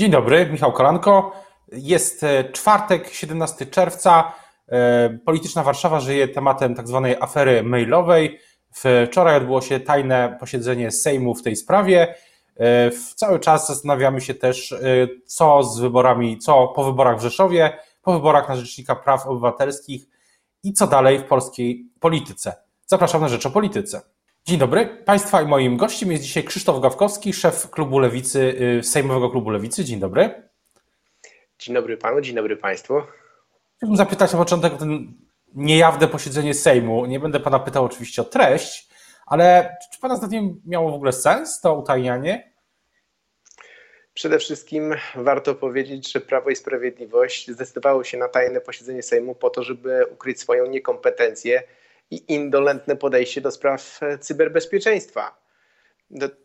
Dzień dobry, Michał Kolanko. Jest e, czwartek, 17 czerwca. E, polityczna Warszawa żyje tematem tak zwanej afery mailowej. Wczoraj odbyło się tajne posiedzenie Sejmu w tej sprawie. E, cały czas zastanawiamy się też, co z wyborami, co po wyborach w Rzeszowie, po wyborach na Rzecznika Praw Obywatelskich i co dalej w polskiej polityce. Zapraszam na Rzecz o Polityce. Dzień dobry. Państwa i moim gościem jest dzisiaj Krzysztof Gawkowski, szef klubu Lewicy, y, Sejmowego Klubu Lewicy. Dzień dobry. Dzień dobry panu, dzień dobry państwu. Chciałbym zapytać na początek o ten niejawne posiedzenie Sejmu. Nie będę pana pytał oczywiście o treść, ale czy pana zdaniem miało w ogóle sens to utajnianie? Przede wszystkim warto powiedzieć, że Prawo i Sprawiedliwość zdecydowało się na tajne posiedzenie Sejmu po to, żeby ukryć swoją niekompetencję i indolentne podejście do spraw e, cyberbezpieczeństwa.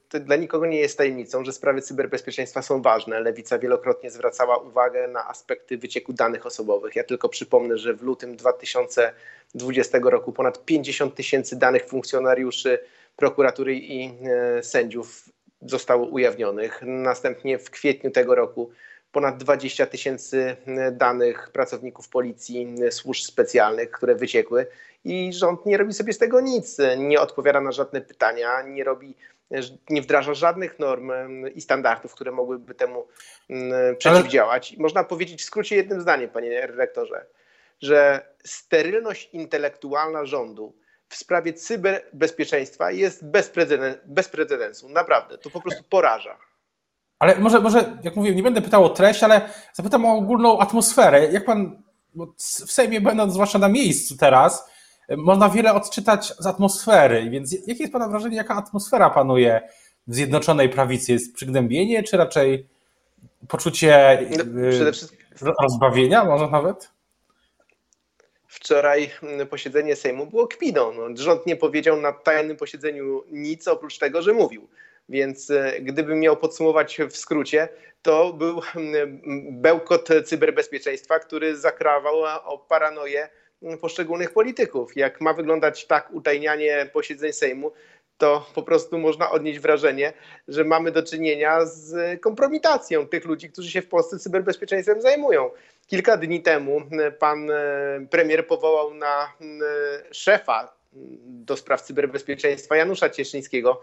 To dla nikogo nie jest tajemnicą, że sprawy cyberbezpieczeństwa są ważne. Lewica wielokrotnie zwracała uwagę na aspekty wycieku danych osobowych. Ja tylko przypomnę, że w lutym 2020 roku ponad 50 tysięcy danych funkcjonariuszy prokuratury i e, sędziów zostało ujawnionych. Następnie w kwietniu tego roku ponad 20 tysięcy danych pracowników policji, służb specjalnych, które wyciekły i rząd nie robi sobie z tego nic, nie odpowiada na żadne pytania, nie robi, nie wdraża żadnych norm i standardów, które mogłyby temu przeciwdziałać. Można powiedzieć w skrócie jednym zdaniem, panie rektorze, że sterylność intelektualna rządu w sprawie cyberbezpieczeństwa jest bez, bez precedensu. Naprawdę, to po prostu poraża. Ale może, może, jak mówię, nie będę pytał o treść, ale zapytam o ogólną atmosferę. Jak pan w Sejmie, będąc zwłaszcza na miejscu teraz, można wiele odczytać z atmosfery, więc jakie jest Pana wrażenie, jaka atmosfera panuje w Zjednoczonej Prawicy? Jest przygnębienie, czy raczej poczucie no, wszystkim... rozbawienia może nawet? Wczoraj posiedzenie Sejmu było kpiną. No, rząd nie powiedział na tajnym posiedzeniu nic oprócz tego, że mówił. Więc e, gdybym miał podsumować w skrócie, to był bełkot cyberbezpieczeństwa, który zakrawał o paranoję poszczególnych polityków. Jak ma wyglądać tak utajnianie posiedzeń Sejmu, to po prostu można odnieść wrażenie, że mamy do czynienia z kompromitacją tych ludzi, którzy się w Polsce cyberbezpieczeństwem zajmują. Kilka dni temu pan e, premier powołał na szefa do spraw cyberbezpieczeństwa Janusza Cieszyńskiego,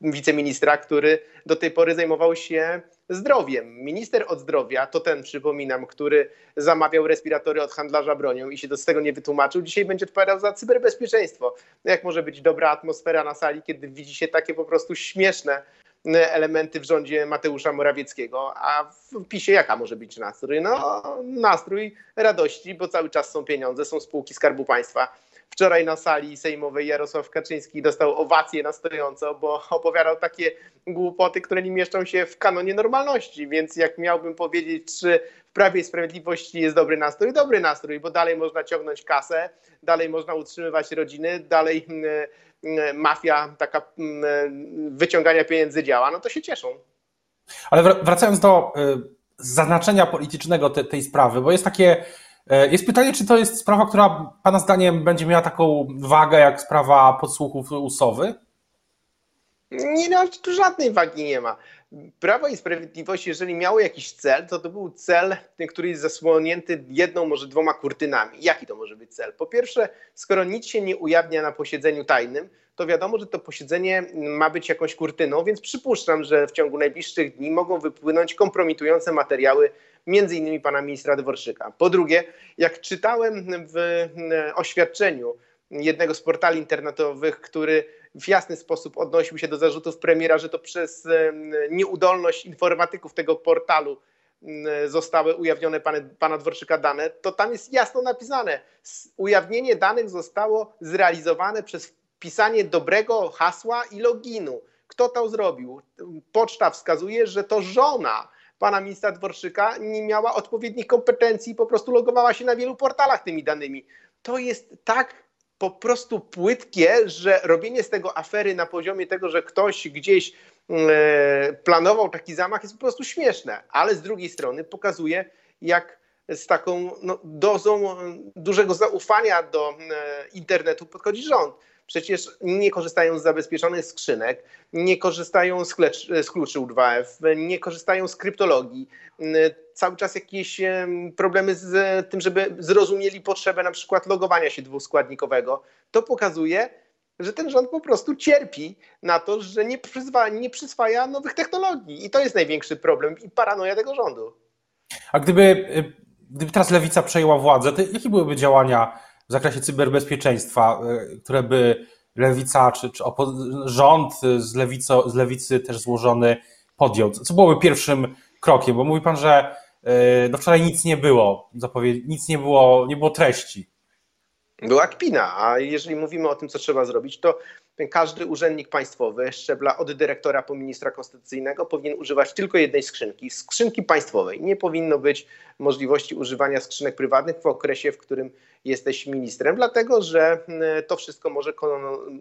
wiceministra, który do tej pory zajmował się zdrowiem. Minister od zdrowia, to ten przypominam, który zamawiał respiratory od handlarza bronią i się z tego nie wytłumaczył, dzisiaj będzie odpowiadał za cyberbezpieczeństwo. No jak może być dobra atmosfera na sali, kiedy widzi się takie po prostu śmieszne elementy w rządzie Mateusza Morawieckiego, a w PiSie jaka może być nastrój? No nastrój radości, bo cały czas są pieniądze, są spółki Skarbu Państwa Wczoraj na sali sejmowej Jarosław Kaczyński dostał owację na stojąco, bo opowiadał takie głupoty, które nie mieszczą się w kanonie normalności. Więc jak miałbym powiedzieć, czy w Prawie i Sprawiedliwości jest dobry nastrój, dobry nastrój, bo dalej można ciągnąć kasę, dalej można utrzymywać rodziny, dalej mm, mm, mafia taka mm, wyciągania pieniędzy działa, no to się cieszą. Ale wracając do y, zaznaczenia politycznego te, tej sprawy, bo jest takie jest pytanie, czy to jest sprawa, która Pana zdaniem będzie miała taką wagę jak sprawa podsłuchów usowy? Nie, no, tu żadnej wagi nie ma. Prawo i Sprawiedliwość, jeżeli miało jakiś cel, to to był cel, który jest zasłonięty jedną, może dwoma kurtynami. Jaki to może być cel? Po pierwsze, skoro nic się nie ujawnia na posiedzeniu tajnym, to wiadomo, że to posiedzenie ma być jakąś kurtyną, więc przypuszczam, że w ciągu najbliższych dni mogą wypłynąć kompromitujące materiały między innymi pana ministra Dworczyka. Po drugie, jak czytałem w oświadczeniu jednego z portali internetowych, który w jasny sposób odnosił się do zarzutów premiera, że to przez nieudolność informatyków tego portalu zostały ujawnione pana, pana Dworczyka dane, to tam jest jasno napisane, ujawnienie danych zostało zrealizowane przez wpisanie dobrego hasła i loginu. Kto to zrobił? Poczta wskazuje, że to żona pana ministra Dworczyka nie miała odpowiednich kompetencji, po prostu logowała się na wielu portalach tymi danymi. To jest tak po prostu płytkie, że robienie z tego afery na poziomie tego, że ktoś gdzieś e, planował taki zamach jest po prostu śmieszne, ale z drugiej strony pokazuje, jak z taką no, dozą dużego zaufania do e, internetu podchodzi rząd. Przecież nie korzystają z zabezpieczonych skrzynek, nie korzystają z, klecz, z kluczy U2F, nie korzystają z kryptologii. Cały czas jakieś problemy z tym, żeby zrozumieli potrzebę na przykład logowania się dwuskładnikowego. To pokazuje, że ten rząd po prostu cierpi na to, że nie, przyzwa, nie przyswaja nowych technologii. I to jest największy problem i paranoja tego rządu. A gdyby, gdyby teraz lewica przejęła władzę, to jakie byłyby działania w zakresie cyberbezpieczeństwa, y, które by lewica czy, czy rząd z, lewico, z lewicy też złożony podjął? Co byłoby pierwszym krokiem? Bo mówi pan, że do wczoraj nic nie było, nic nie było, nie było treści była kpina, a jeżeli mówimy o tym, co trzeba zrobić, to każdy urzędnik państwowy, szczebla od dyrektora po ministra konstytucyjnego, powinien używać tylko jednej skrzynki, skrzynki państwowej. Nie powinno być możliwości używania skrzynek prywatnych w okresie, w którym jesteś ministrem, dlatego że mm, to wszystko może,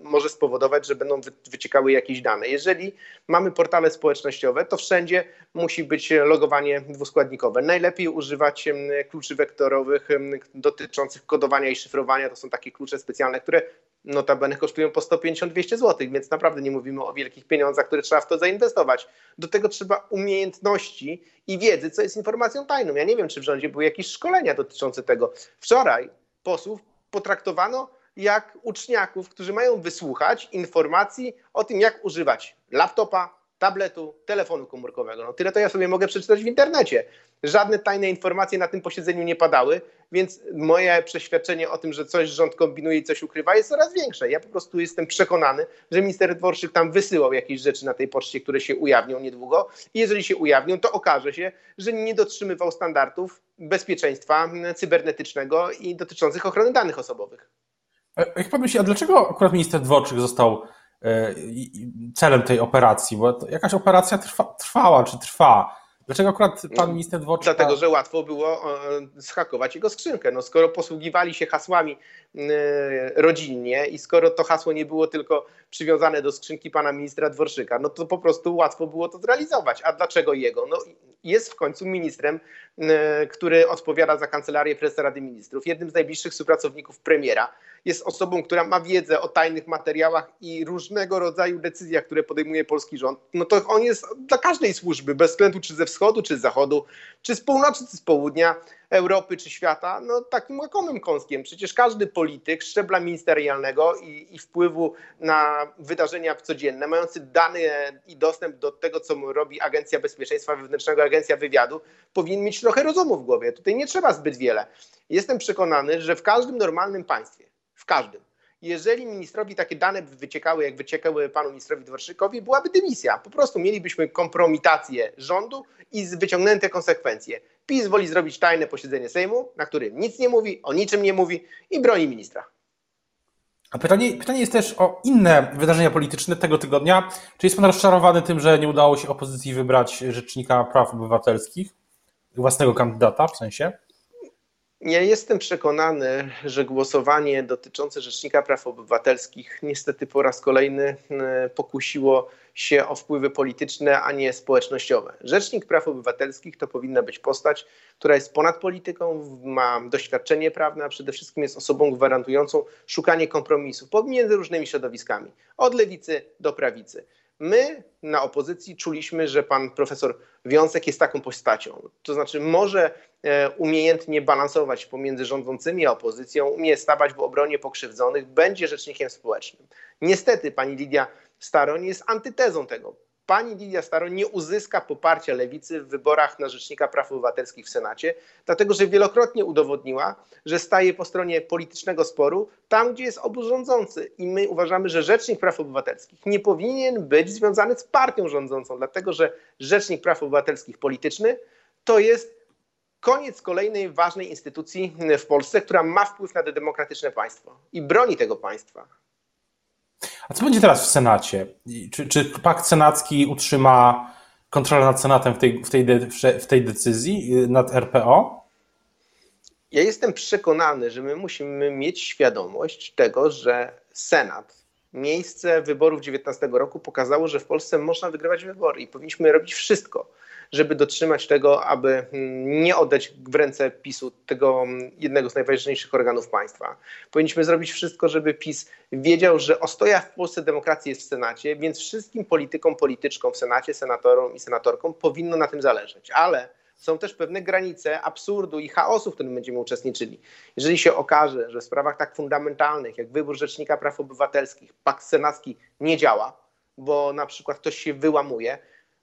może spowodować, że będą wyciekały jakieś dane. Jeżeli mamy portale społecznościowe, to wszędzie musi być logowanie dwuskładnikowe. Najlepiej używać mm, kluczy wektorowych mm, dotyczących kodowania i szyfrowania. To są takie klucze specjalne, które notabene kosztują po 150-200 zł, więc naprawdę nie mówimy o wielkich pieniądzach, które trzeba w to zainwestować. Do tego trzeba umiejętności i wiedzy, co jest informacją tajną. Ja nie wiem, czy w rządzie były jakieś szkolenia dotyczące tego. Wczoraj posłów potraktowano jak uczniaków, którzy mają wysłuchać informacji o tym, jak używać laptopa, tabletu, telefonu komórkowego. No tyle to ja sobie mogę przeczytać w internecie. Żadne tajne informacje na tym posiedzeniu nie padały, więc moje przeświadczenie o tym, że coś rząd kombinuje i coś ukrywa jest coraz większe. Ja po prostu jestem przekonany, że minister Dworczyk tam wysyłał jakieś rzeczy na tej poczcie, które się ujawnią niedługo i jeżeli się ujawnią, to okaże się, że nie dotrzymywał standardów bezpieczeństwa cybernetycznego i dotyczących ochrony danych osobowych. Jak pan myśli, a dlaczego akurat minister Dworczyk został e, celem tej operacji? Bo jakaś operacja trwa, trwała czy trwa. Dlaczego akurat pan minister Dworczyk... Dlatego, że łatwo było e, schakować jego skrzynkę. No, skoro posługiwali się hasłami e, rodzinnie i skoro to hasło nie było tylko przywiązane do skrzynki pana ministra Dworczyka, no to po prostu łatwo było to zrealizować. A dlaczego jego? No, jest w końcu ministrem, e, który odpowiada za kancelarię prezesa Rady Ministrów, jednym z najbliższych współpracowników premiera. Jest osobą, która ma wiedzę o tajnych materiałach i różnego rodzaju decyzjach, które podejmuje polski rząd. No to on jest dla każdej służby, bez względu czy ze wschodu, czy z zachodu, czy z północy, czy z południa Europy, czy świata, no takim łakomym kąskiem. Przecież każdy polityk szczebla ministerialnego i, i wpływu na wydarzenia codzienne, mający dane i dostęp do tego, co robi Agencja Bezpieczeństwa Wewnętrznego, Agencja Wywiadu, powinien mieć trochę rozumu w głowie. Tutaj nie trzeba zbyt wiele. Jestem przekonany, że w każdym normalnym państwie, w każdym, jeżeli ministrowi takie dane wyciekały, jak wyciekały panu ministrowi Dworczykowi, byłaby dymisja. Po prostu mielibyśmy kompromitację rządu i wyciągnięte konsekwencje. PiS woli zrobić tajne posiedzenie Sejmu, na którym nic nie mówi, o niczym nie mówi i broni ministra. A pytanie, pytanie jest też o inne wydarzenia polityczne tego tygodnia. Czy jest pan rozczarowany tym, że nie udało się opozycji wybrać rzecznika praw obywatelskich, własnego kandydata w sensie? Ja jestem przekonany, że głosowanie dotyczące Rzecznika Praw Obywatelskich niestety po raz kolejny e, pokusiło się o wpływy polityczne, a nie społecznościowe. Rzecznik Praw Obywatelskich to powinna być postać, która jest ponad polityką, ma doświadczenie prawne, a przede wszystkim jest osobą gwarantującą szukanie kompromisu pomiędzy różnymi środowiskami, od lewicy do prawicy. My na opozycji czuliśmy, że pan profesor Wiącek jest taką postacią. To znaczy może e, umiejętnie balansować pomiędzy rządzącymi a opozycją, umie stawać w obronie pokrzywdzonych, będzie rzecznikiem społecznym. Niestety pani Lidia Staroń jest antytezą tego pani Lidia Staroń nie uzyska poparcia lewicy w wyborach na Rzecznika Praw Obywatelskich w Senacie, dlatego że wielokrotnie udowodniła, że staje po stronie politycznego sporu tam, gdzie jest obóz rządzący. I my uważamy, że Rzecznik Praw Obywatelskich nie powinien być związany z partią rządzącą, dlatego że Rzecznik Praw Obywatelskich polityczny to jest koniec kolejnej ważnej instytucji w Polsce, która ma wpływ na demokratyczne państwo i broni tego państwa. A co będzie teraz w Senacie? Czy, czy pakt senacki utrzyma kontrolę nad Senatem w tej, w tej, w tej decyzji y, nad RPO? Ja jestem przekonany, że my musimy mieć świadomość tego, że Senat Miejsce wyborów 19 roku pokazało, że w Polsce można wygrywać wybory i powinniśmy robić wszystko, żeby dotrzymać tego, aby mm, nie oddać w ręce PiSu tego mm, jednego z najważniejszych organów państwa. Powinniśmy zrobić wszystko, żeby PiS wiedział, że ostoja w Polsce demokracji jest w Senacie, więc wszystkim politykom, polityczkom w Senacie, senatorom i senatorkom powinno na tym zależeć. Ale są też pewne granice absurdu i chaosu, w którym będziemy uczestniczyli. Jeżeli się okaże, że w sprawach tak fundamentalnych jak wybór Rzecznika Praw Obywatelskich pakt senacki nie działa, bo na przykład ktoś się wyłamuje,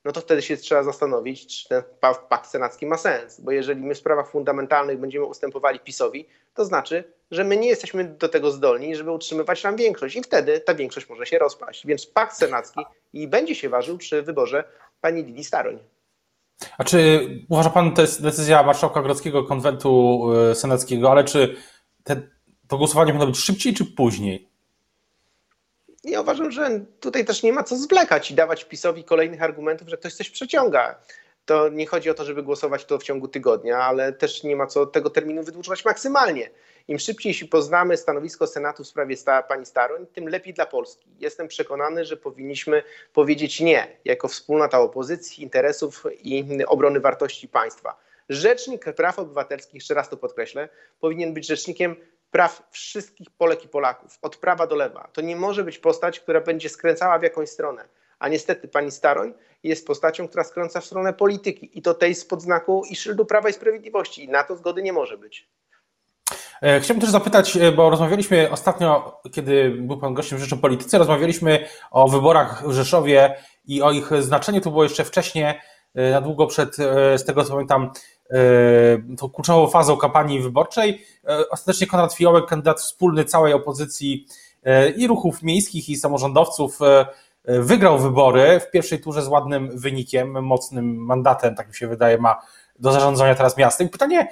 no to wtedy się trzeba zastanowić, czy ten pakt senacki ma sens. Bo jeżeli my w sprawach fundamentalnych będziemy ustępowali PiSowi, to znaczy, że my nie jesteśmy do tego zdolni, żeby utrzymywać tam większość i wtedy ta większość może się rozpaść. Więc pakt senacki i będzie się ważył przy wyborze pani Lili Staroń. A czy uważa Pan, to jest decyzja marszałka Grodzkiego Konwentu e, Senackiego, ale czy te, to głosowanie powinno być szybciej czy później? Ja uważam, że tutaj też nie ma co zwlekać i dawać PiSowi kolejnych argumentów, że ktoś coś przeciąga. To nie chodzi o to, żeby głosować to w ciągu tygodnia, ale też nie ma co tego terminu wydłużać maksymalnie. Im szybciej się poznamy stanowisko Senatu w sprawie sta, pani Staroń, tym lepiej dla Polski. Jestem przekonany, że powinniśmy powiedzieć nie jako wspólnota opozycji, interesów i obrony wartości państwa. Rzecznik Praw Obywatelskich, jeszcze raz to podkreślę, powinien być rzecznikiem praw wszystkich Polek i Polaków, od prawa do lewa. To nie może być postać, która będzie skręcała w jakąś stronę. A niestety pani Staroń jest postacią, która skręca w stronę polityki i to tej spod znaku i szyldu Prawa i Sprawiedliwości. I na to zgody nie może być. E, chciałbym też zapytać, e, bo rozmawialiśmy ostatnio, kiedy był Pan gościem Rzeczy Polityce, rozmawialiśmy o wyborach w Rzeszowie i o ich znaczeniu. To było jeszcze wcześniej, e, na długo przed, z tego co pamiętam, tą kluczową fazą kampanii wyborczej. Ostatecznie Konrad Fiołek, kandydat wspólny całej opozycji i ruchów miejskich, i samorządowców, wygrał wybory w pierwszej turze z ładnym wynikiem, mocnym mandatem, tak mi się wydaje, ma do zarządzania teraz miastem. Pytanie,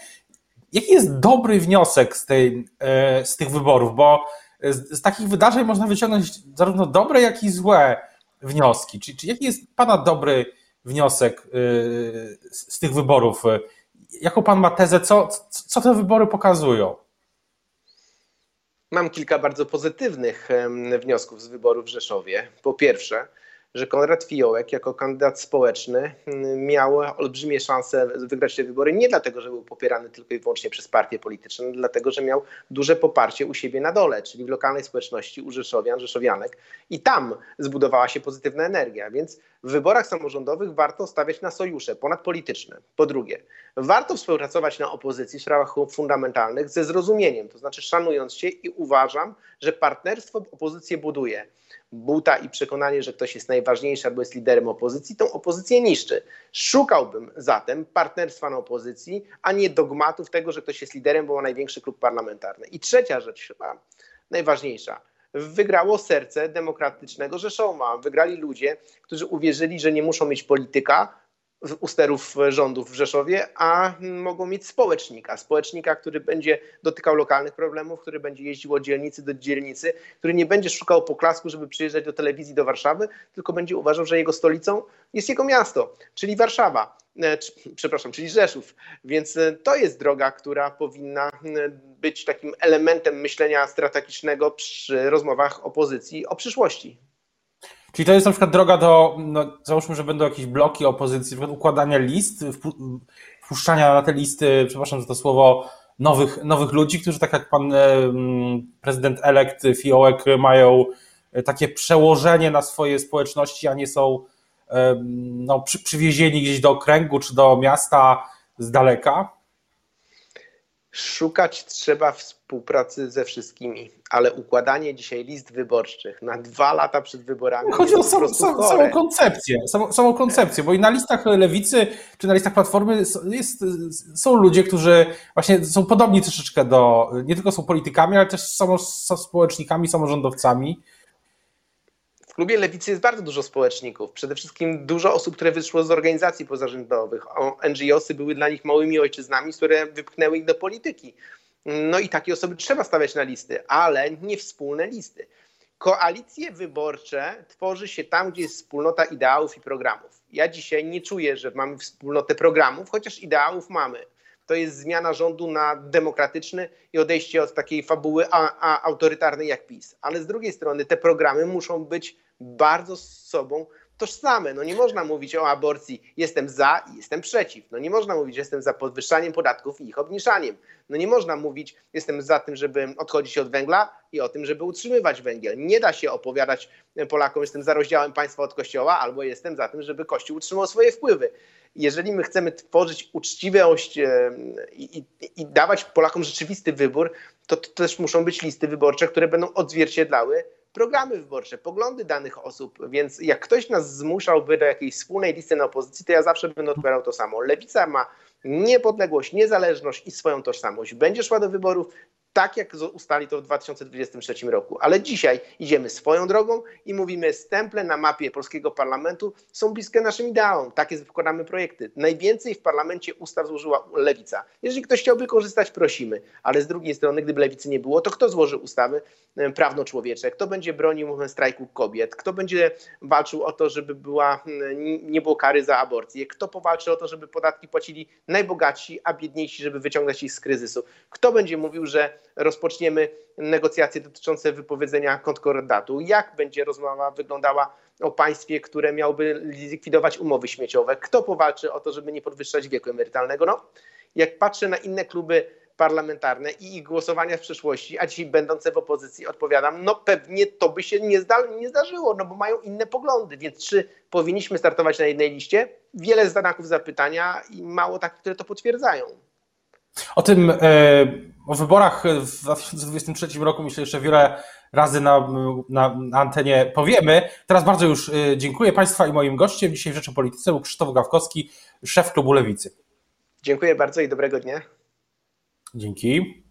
Jaki jest dobry wniosek z, tej, e, z tych wyborów? Bo z, z takich wydarzeń można wyciągnąć zarówno dobre, jak i złe wnioski. Czy, czy jaki jest Pana dobry wniosek e, z, z tych wyborów? Jaką Pan ma tezę? Co, co te wybory pokazują? Mam kilka bardzo pozytywnych wniosków z wyborów w Rzeszowie. Po pierwsze, że Konrad Fiołek jako kandydat społeczny mm, miał olbrzymie szanse wygrać te wybory nie dlatego, że był popierany tylko i wyłącznie przez partie polityczne, dlatego, że miał duże poparcie u siebie na dole, czyli w lokalnej społeczności u Rzeszowian, Rzeszowianek i tam zbudowała się pozytywna energia, więc w wyborach samorządowych warto stawiać na sojusze ponadpolityczne. Po drugie, warto współpracować na opozycji w sprawach fundamentalnych ze zrozumieniem, to znaczy szanując się i uważam, że partnerstwo opozycję buduje buta i przekonanie, że ktoś jest najważniejszy albo jest liderem opozycji, tą opozycję niszczy. Szukałbym zatem partnerstwa na opozycji, a nie dogmatów tego, że ktoś jest liderem, bo ma największy klub parlamentarny. I trzecia rzecz, chyba najważniejsza. Wygrało serce demokratycznego Rzeszowa. Wygrali ludzie, którzy uwierzyli, że nie muszą mieć polityka, usterów rządów w Rzeszowie, a mogą mieć społecznika. Społecznika, który będzie dotykał lokalnych problemów, który będzie jeździł od dzielnicy do dzielnicy, który nie będzie szukał poklasku, żeby przyjeżdżać do telewizji do Warszawy, tylko będzie uważał, że jego stolicą jest jego miasto, czyli Warszawa. E, przepraszam, czyli Rzeszów. Więc e, to jest droga, która powinna być takim elementem myślenia strategicznego przy rozmowach opozycji o przyszłości. Czyli to jest na przykład droga do, no, załóżmy, że będą jakieś bloki opozycji, na układania list, wpuszczania na te listy, przepraszam za to słowo, nowych, nowych ludzi, którzy tak jak pan prezydent elekt Fiołek mają e, takie przełożenie na swoje społeczności, a nie są no, przy, przywiezieni gdzieś do okręgu czy do miasta z daleka? Szukać trzeba współpracy ze wszystkimi, ale układanie dzisiaj list wyborczych na dwa lata przed wyborami. Chodzi o sam, sam, samą koncepcję, samą, samą, koncepcję, bo i na listach lewicy czy na listach platformy jest, są ludzie, którzy właśnie są podobni troszeczkę do, nie tylko są politykami, ale też są, są społecznikami, samorządowcami w klubie Lewicy jest bardzo dużo społeczników. Przede wszystkim dużo osób, które wyszło z organizacji pozarządowych. NGOsy były dla nich małymi ojczyznami, które wypchnęły ich do polityki. No i takie osoby trzeba stawiać na listy, ale nie wspólne listy. Koalicje wyborcze tworzy się tam, gdzie jest wspólnota ideałów i programów. Ja dzisiaj nie czuję, że mamy wspólnotę programów, chociaż ideałów mamy. to jest zmiana rządu na demokratyczny i odejście od takiej fabuły a, a autorytarnej jak PiS. Ale z drugiej strony te programy muszą być bardzo z sobą tożsame. No nie można mówić o aborcji jestem za i jestem przeciw. No nie można mówić jestem za podwyższaniem podatków i ich obniżaniem. No nie można mówić jestem za tym, żeby odchodzić od węgla i o tym, żeby utrzymywać węgiel. Nie da się opowiadać Polakom jestem za rozdziałem państwa od kościoła albo jestem za tym, żeby kościół utrzymał swoje wpływy. Jeżeli my chcemy tworzyć uczciwość i, i, i dawać Polakom rzeczywisty wybór, to, to też muszą być listy wyborcze, które będą odzwierciedlały programy wyborcze, poglądy danych osób, więc jak ktoś nas zmuszałby do jakiejś wspólnej listy na opozycji, to ja zawsze będę odpowiadał to samo. Lewica ma niepodległość, niezależność i swoją tożsamość. Będzie szła do wyborów, tak jak ustali to w 2023 roku. Ale dzisiaj idziemy swoją drogą i mówimy, stemple na mapie polskiego parlamentu są bliskie naszym ideałom. Takie wkładamy projekty. Najwięcej w parlamencie ustaw złożyła lewica. Jeżeli ktoś chciałby korzystać, prosimy. Ale z drugiej strony, gdyby lewicy nie było, to kto złoży ustawy prawno-człowiecze? Kto będzie bronił strajku kobiet? Kto będzie walczył o to, żeby była, nie było kary za aborcję? Kto powalczy o to, żeby podatki płacili najbogatsi, a biedniejsi, żeby wyciągnąć ich z kryzysu? Kto będzie mówił, że rozpoczniemy negocjacje dotyczące wypowiedzenia konkordatu. Jak będzie rozmowa wyglądała o państwie, które miałoby likwidować umowy śmieciowe? Kto powalczy o to, żeby nie podwyższać wieku emerytalnego? No, jak patrzę na inne kluby parlamentarne i ich głosowania w przeszłości, a dzisiaj będące w opozycji, odpowiadam, no pewnie to by się nie, zda, nie zdarzyło, no bo mają inne poglądy, więc czy powinniśmy startować na jednej liście? Wiele znaków zapytania i mało takich, które to potwierdzają. O tym, e, o wyborach w 2023 roku myślę jeszcze wiele razy na, na, na antenie powiemy. Teraz bardzo już e, dziękuję Państwa i moim gościem dzisiaj w Rzeczy Polityce był Krzysztof Gawkowski, szef klubu Lewicy. Dziękuję bardzo i dobrego dnia. Dzięki.